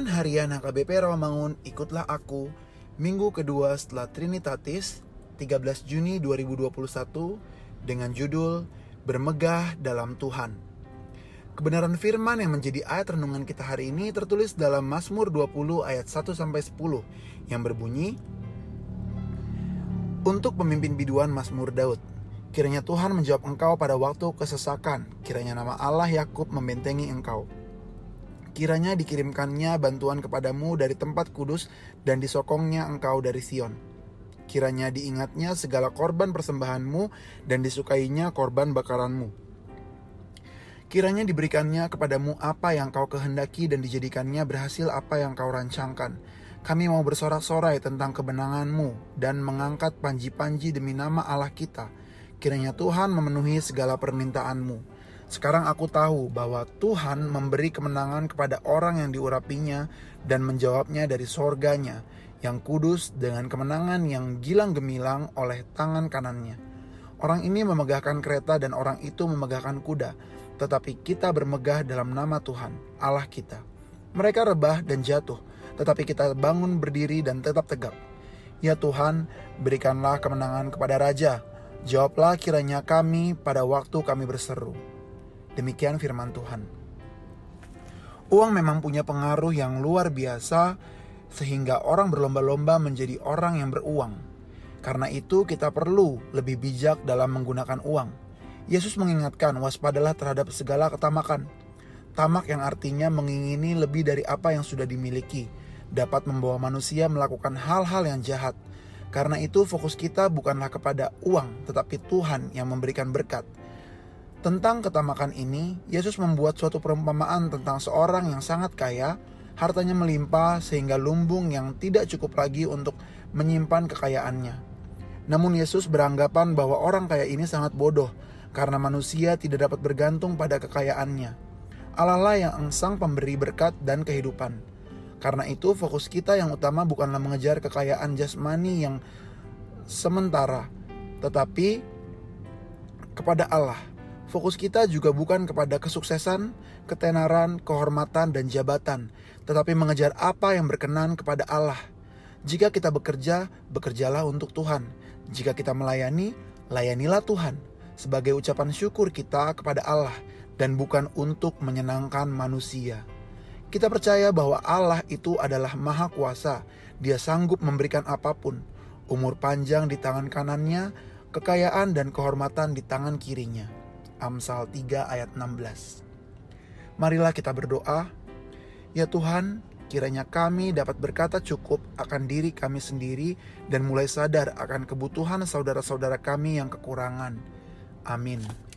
Renungan Harian HKBP Rawamangun Ikutlah Aku. Minggu kedua setelah Trinitatis 13 Juni 2021 dengan judul Bermegah dalam Tuhan. Kebenaran firman yang menjadi ayat renungan kita hari ini tertulis dalam Mazmur 20 ayat 1 sampai 10 yang berbunyi Untuk pemimpin biduan Mazmur Daud Kiranya Tuhan menjawab engkau pada waktu kesesakan. Kiranya nama Allah Yakub membentengi engkau Kiranya dikirimkannya bantuan kepadamu dari tempat kudus dan disokongnya engkau dari Sion. Kiranya diingatnya segala korban persembahanmu dan disukainya korban bakaranmu. Kiranya diberikannya kepadamu apa yang kau kehendaki dan dijadikannya berhasil apa yang kau rancangkan. Kami mau bersorak-sorai tentang kebenanganmu dan mengangkat panji-panji demi nama Allah kita. Kiranya Tuhan memenuhi segala permintaanmu sekarang aku tahu bahwa Tuhan memberi kemenangan kepada orang yang diurapinya dan menjawabnya dari sorganya yang kudus dengan kemenangan yang gilang gemilang oleh tangan kanannya. Orang ini memegahkan kereta dan orang itu memegahkan kuda, tetapi kita bermegah dalam nama Tuhan, Allah kita. Mereka rebah dan jatuh, tetapi kita bangun berdiri dan tetap tegak. Ya Tuhan, berikanlah kemenangan kepada Raja. Jawablah kiranya kami pada waktu kami berseru. Demikian firman Tuhan. Uang memang punya pengaruh yang luar biasa sehingga orang berlomba-lomba menjadi orang yang beruang. Karena itu kita perlu lebih bijak dalam menggunakan uang. Yesus mengingatkan waspadalah terhadap segala ketamakan. Tamak yang artinya mengingini lebih dari apa yang sudah dimiliki, dapat membawa manusia melakukan hal-hal yang jahat. Karena itu fokus kita bukanlah kepada uang, tetapi Tuhan yang memberikan berkat. Tentang ketamakan ini, Yesus membuat suatu perumpamaan tentang seorang yang sangat kaya, hartanya melimpah sehingga lumbung yang tidak cukup lagi untuk menyimpan kekayaannya. Namun Yesus beranggapan bahwa orang kaya ini sangat bodoh karena manusia tidak dapat bergantung pada kekayaannya. Allah lah yang sang pemberi berkat dan kehidupan. Karena itu fokus kita yang utama bukanlah mengejar kekayaan jasmani yang sementara, tetapi kepada Allah Fokus kita juga bukan kepada kesuksesan, ketenaran, kehormatan, dan jabatan, tetapi mengejar apa yang berkenan kepada Allah. Jika kita bekerja, bekerjalah untuk Tuhan. Jika kita melayani, layanilah Tuhan sebagai ucapan syukur kita kepada Allah dan bukan untuk menyenangkan manusia. Kita percaya bahwa Allah itu adalah Maha Kuasa. Dia sanggup memberikan apa pun, umur panjang di tangan kanannya, kekayaan dan kehormatan di tangan kirinya. Amsal 3 ayat 16. Marilah kita berdoa, Ya Tuhan, kiranya kami dapat berkata cukup akan diri kami sendiri dan mulai sadar akan kebutuhan saudara-saudara kami yang kekurangan. Amin.